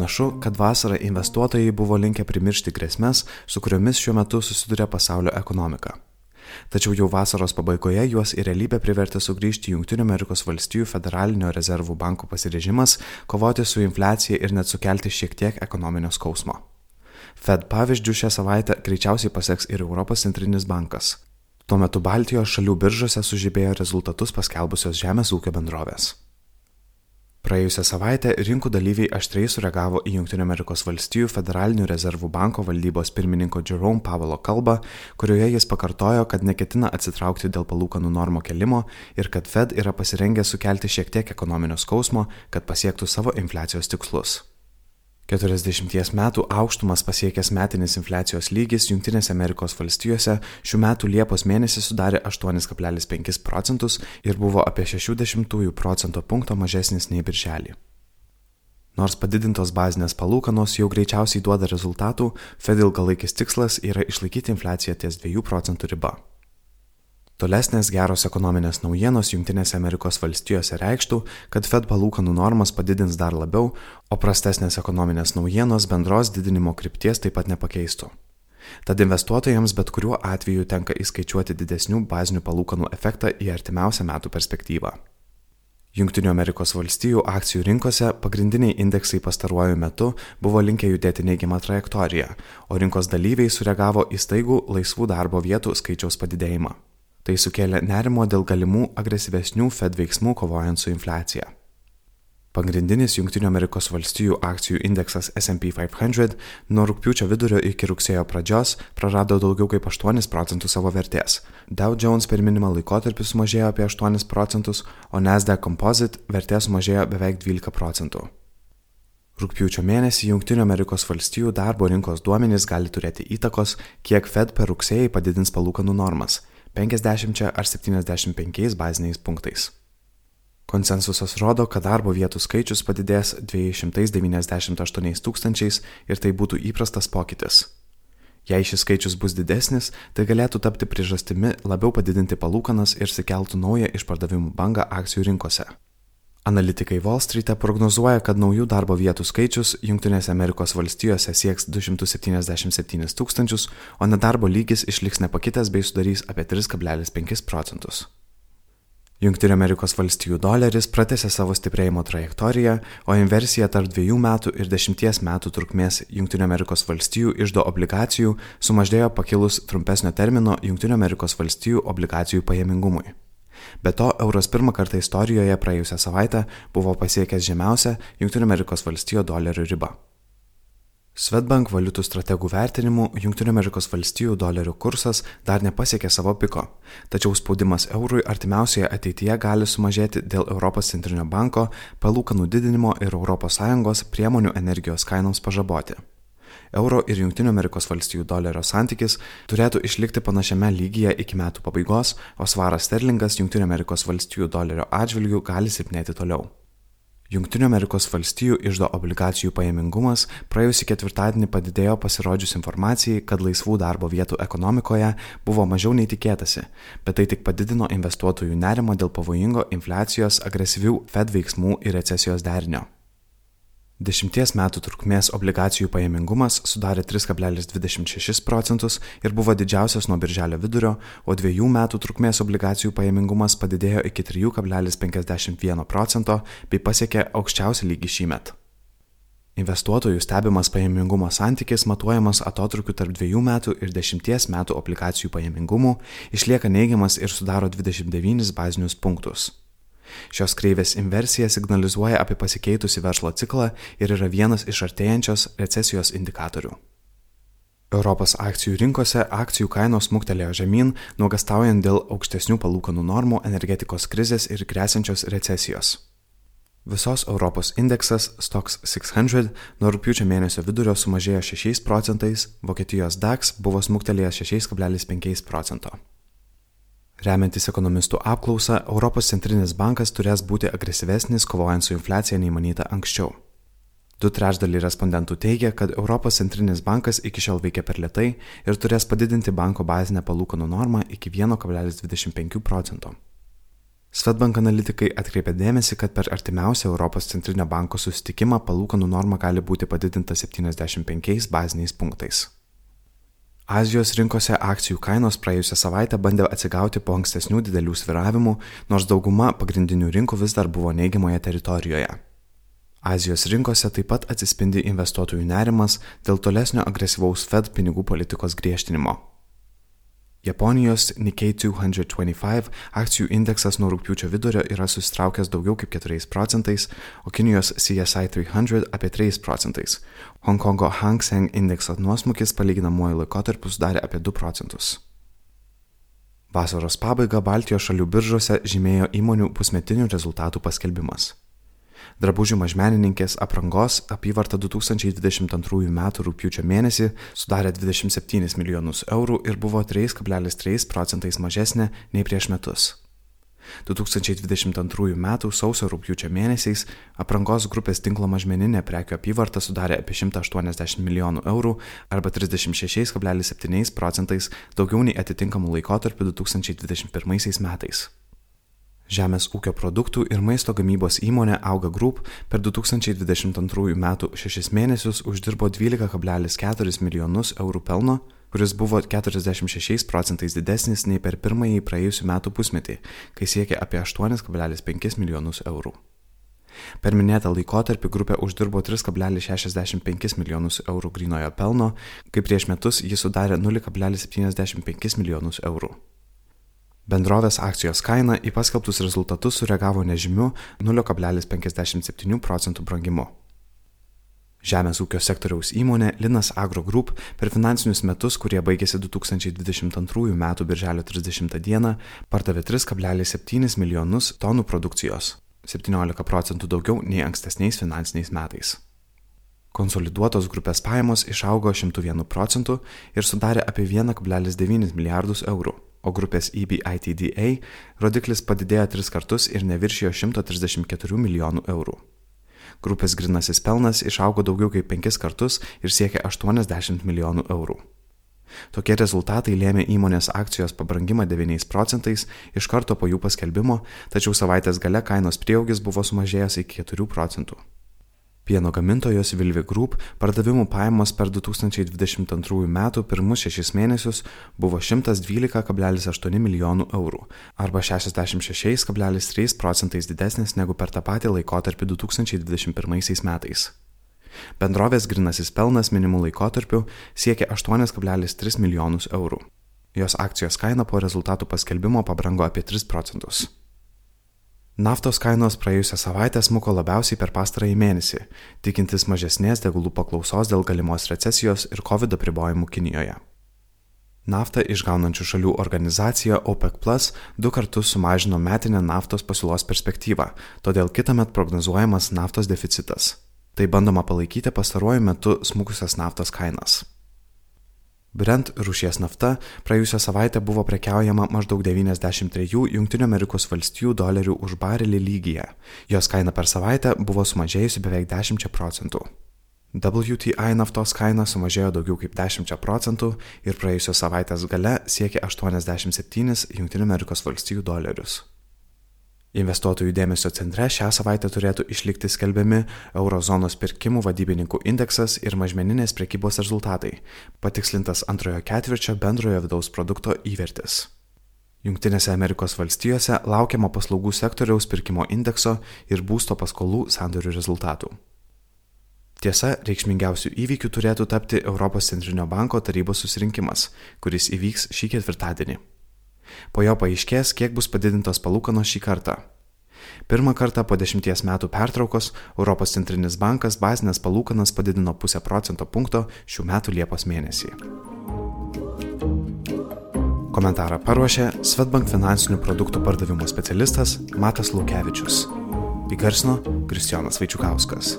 Panašu, kad vasarą investuotojai buvo linkę primiršti grėsmės, su kuriomis šiuo metu susiduria pasaulio ekonomika. Tačiau jau vasaros pabaigoje juos į realybę privertė sugrįžti valstijų federalinio rezervų banko pasirežimas kovoti su infliacija ir net sukelti šiek tiek ekonominio skausmo. Fed pavyzdžių šią savaitę greičiausiai paseks ir Europos centrinis bankas. Tuo metu Baltijos šalių biržose sužibėjo rezultatus paskelbusios žemės ūkio bendrovės. Praėjusią savaitę rinkų dalyviai aštriai sureagavo į JAV federalinių rezervų banko valdybos pirmininko Jerome Pavelo kalbą, kurioje jis pakartojo, kad neketina atsitraukti dėl palūkanų normo kelimo ir kad Fed yra pasirengę sukelti šiek tiek ekonominio skausmo, kad pasiektų savo infliacijos tikslus. 40 metų aukštumas pasiekęs metinis infliacijos lygis Junktinėse Amerikos valstijose šių metų Liepos mėnesį sudarė 8,5 procentus ir buvo apie 60 procento punkto mažesnis nei birželį. Nors padidintos bazinės palūkanos jau greičiausiai duoda rezultatų, Fed ilgalaikis tikslas yra išlaikyti infliaciją ties 2 procentų riba. Tolesnės geros ekonominės naujienos Junktinėse Amerikos valstijose reikštų, kad Fed palūkanų normas padidins dar labiau, o prastesnės ekonominės naujienos bendros didinimo krypties taip pat nepakeistų. Tad investuotojams bet kuriuo atveju tenka įskaičiuoti didesnių bazinių palūkanų efektą į artimiausią metų perspektyvą. Junktinių Amerikos valstijų akcijų rinkose pagrindiniai indeksai pastaruoju metu buvo linkę judėti neigiamą trajektoriją, o rinkos dalyviai sureagavo į staigų laisvų darbo vietų skaičiaus padidėjimą. Tai sukėlė nerimo dėl galimų agresyvesnių Fed veiksmų kovojant su infliacija. Pagrindinis JAV akcijų indeksas SP 500 nuo rūpiučio vidurio iki rugsėjo pradžios prarado daugiau kaip 8 procentų savo vertės. Dow Jones per minimą laikotarpį sumažėjo apie 8 procentus, o Nasdaq Composite vertė sumažėjo beveik 12 procentų. Rūpiučio mėnesį JAV darbo rinkos duomenys gali turėti įtakos, kiek Fed per rugsėjį padidins palūkanų normas 50 ar 75 baziniais punktais. Konsensusas rodo, kad darbo vietų skaičius padidės 298 tūkstančiais ir tai būtų įprastas pokytis. Jei šis skaičius bus didesnis, tai galėtų tapti priežastimi labiau padidinti palūkanas ir sikeltų naują išpardavimų bangą akcijų rinkose. Analitikai Wall Street'e prognozuoja, kad naujų darbo vietų skaičius Junktinėse Amerikos valstijose sieks 277 tūkstančius, o nedarbo lygis išliks nepakitęs bei sudarys apie 3,5 procentus. Junktinių Amerikos valstijų doleris pratęsė savo stiprėjimo trajektoriją, o inversija tarp dviejų metų ir dešimties metų trukmės Junktinių Amerikos valstijų išdo obligacijų sumažėjo pakilus trumpesnio termino Junktinių Amerikos valstijų obligacijų pajamingumui. Be to, euras pirmą kartą istorijoje praėjusią savaitę buvo pasiekęs žemiausią JAV dolerio ribą. Svetbank valiutų strategų vertinimu JAV dolerio kursas dar nepasiekė savo piko, tačiau spaudimas eurui artimiausioje ateityje gali sumažėti dėl Europos centrinio banko palūkanų didinimo ir ES priemonių energijos kainoms pažaboti euro ir Junktinių Amerikos valstijų dolerio santykis turėtų išlikti panašiame lygyje iki metų pabaigos, o svaras sterlingas Junktinių Amerikos valstijų dolerio atžvilgių gali silpnėti toliau. Junktinių Amerikos valstijų išdo obligacijų pajamingumas praėjusį ketvirtadienį padidėjo pasirodžius informacijai, kad laisvų darbo vietų ekonomikoje buvo mažiau nei tikėtasi, bet tai tik padidino investuotojų nerimo dėl pavojingo infliacijos, agresyvių Fed veiksmų ir recesijos derinio. Dešimties metų trukmės obligacijų pajamingumas sudarė 3,26 procentus ir buvo didžiausias nuo birželio vidurio, o dviejų metų trukmės obligacijų pajamingumas padidėjo iki 3,51 procento bei pasiekė aukščiausią lygį šįmet. Investuotojų stebimas pajamingumo santykis matuojamas atotrukiu tarp dviejų metų ir dešimties metų obligacijų pajamingumų išlieka neigiamas ir sudaro 29 bazinius punktus. Šios kreivės inversija signalizuoja apie pasikeitusi verslo ciklą ir yra vienas iš artėjančios recesijos indikatorių. Europos akcijų rinkose akcijų kainos smuktelėjo žemyn, nuogastaujant dėl aukštesnių palūkanų normų, energetikos krizės ir grėsiančios recesijos. Visos Europos indeksas Stox 600 nuo rūpiučio mėnesio vidurio sumažėjo 6 procentais, Vokietijos DAX buvo smuktelėjęs 6,5 procento. Remiantis ekonomistų apklausą, Europos centrinis bankas turės būti agresyvesnis kovojant su infliacija nei manyta anksčiau. Du trečdaliai respondentų teigia, kad Europos centrinis bankas iki šiol veikia per lietai ir turės padidinti banko bazinę palūkanų normą iki 1,25 procento. Svetbank analitikai atkreipia dėmesį, kad per artimiausią Europos centrinio banko susitikimą palūkanų norma gali būti padidinta 75 baziniais punktais. Azijos rinkose akcijų kainos praėjusią savaitę bandė atsigauti po ankstesnių didelių sviravimų, nors dauguma pagrindinių rinkų vis dar buvo neigiamoje teritorijoje. Azijos rinkose taip pat atsispindi investuotojų nerimas dėl tolesnio agresyvaus Fed pinigų politikos griežtinimo. Japonijos Nikkei 225 akcijų indeksas nuo rūpiučio vidurio yra susitraukęs daugiau kaip 4 procentais, o Kinijos CSI 300 apie 3 procentais. Hongkongo Hang Seng indekso nuosmukis palyginamuoju laikotarpiu sudarė apie 2 procentus. Vasaros pabaigą Baltijos šalių biržose žymėjo įmonių pusmetinių rezultatų paskelbimas. Drabužių mažmenininkės aprangos apyvarta 2022 m. rūpiučio mėnesį sudarė 27 milijonus eurų ir buvo 3,3 procentais mažesnė nei prieš metus. 2022 m. sausio rūpjūčio mėnesiais aprangos grupės tinklo mažmeninė prekių apyvarta sudarė apie 180 milijonų eurų arba 36,7 procentais daugiau nei atitinkamų laikotarpių 2021 metais. Žemės ūkio produktų ir maisto gamybos įmonė Auga Group per 2022 m. šešis mėnesius uždirbo 12,4 milijonus eurų pelno, kuris buvo 46 procentais didesnis nei per pirmąjį praėjusių metų pusmetį, kai siekė apie 8,5 milijonus eurų. Per minėtą laikotarpį grupė uždirbo 3,65 milijonus eurų grinojo pelno, kai prieš metus jis sudarė 0,75 milijonus eurų. Bendrovės akcijos kaina į paskelbtus rezultatus sureagavo nežymiu 0,57 procentų brangimu. Žemės ūkio sektoriaus įmonė Linas Agro Group per finansinius metus, kurie baigėsi 2022 m. birželio 30 d. pardavė 3,7 milijonus tonų produkcijos - 17 procentų daugiau nei ankstesniais finansiniais metais. Konsoliduotos grupės pajamos išaugo 101 procentų ir sudarė apie 1,9 milijardus eurų o grupės EBITDA rodiklis padidėjo tris kartus ir neviršijo 134 milijonų eurų. Grupės grinasis pelnas išaugo daugiau kaip penkis kartus ir siekia 80 milijonų eurų. Tokie rezultatai lėmė įmonės akcijos pabrangimą 9 procentais iš karto po jų paskelbimo, tačiau savaitės gale kainos prieaugis buvo sumažėjęs iki 4 procentų. Pieno gamintojos Vilvi Group pardavimų pajamos per 2022 metų pirmus šešis mėnesius buvo 112,8 milijonų eurų arba 66,3 procentais didesnis negu per tą patį laikotarpį 2021 metais. Bendrovės grinasis pelnas minimų laikotarpiu siekia 8,3 milijonus eurų. Jos akcijos kaina po rezultatų paskelbimo pabrango apie 3 procentus. Naftos kainos praėjusią savaitę smuko labiausiai per pastarąjį mėnesį, tikintis mažesnės degalų paklausos dėl galimos recesijos ir COVID apribojimų Kinijoje. Naftą išgaunančių šalių organizacija OPEC Plus du kartus sumažino metinę naftos pasiūlos perspektyvą, todėl kitąmet prognozuojamas naftos deficitas. Tai bandoma palaikyti pastaruoju metu smukusias naftos kainas. Brent rūšies nafta praėjusią savaitę buvo prekiaujama maždaug 93 JAV dolerių už barelį lygyje. Jos kaina per savaitę buvo sumažėjusi beveik 10 procentų. WTI naftos kaina sumažėjo daugiau kaip 10 procentų ir praėjusios savaitės gale siekė 87 JAV dolerius. Investuotojų dėmesio centre šią savaitę turėtų išlikti skelbiami Eurozonos pirkimų vadybininkų indeksas ir mažmeninės prekybos rezultatai, patikslintas antrojo ketvirčio bendrojo vidaus produkto įvertis. Junktinėse Amerikos valstijose laukiama paslaugų sektoriaus pirkimo indekso ir būsto paskolų sandorių rezultatų. Tiesa, reikšmingiausių įvykių turėtų tapti Europos centrinio banko tarybos susirinkimas, kuris įvyks šį ketvirtadienį. Po jo paaiškės, kiek bus padidintos palūkanos šį kartą. Pirmą kartą po dešimties metų pertraukos Europos centrinis bankas bazinės palūkanas padidino pusę procento punkto šių metų Liepos mėnesį. Komentarą paruošė Svetbank finansinių produktų pardavimo specialistas Matas Lukevičius. Įgarsino Kristijonas Vaičiukauskas.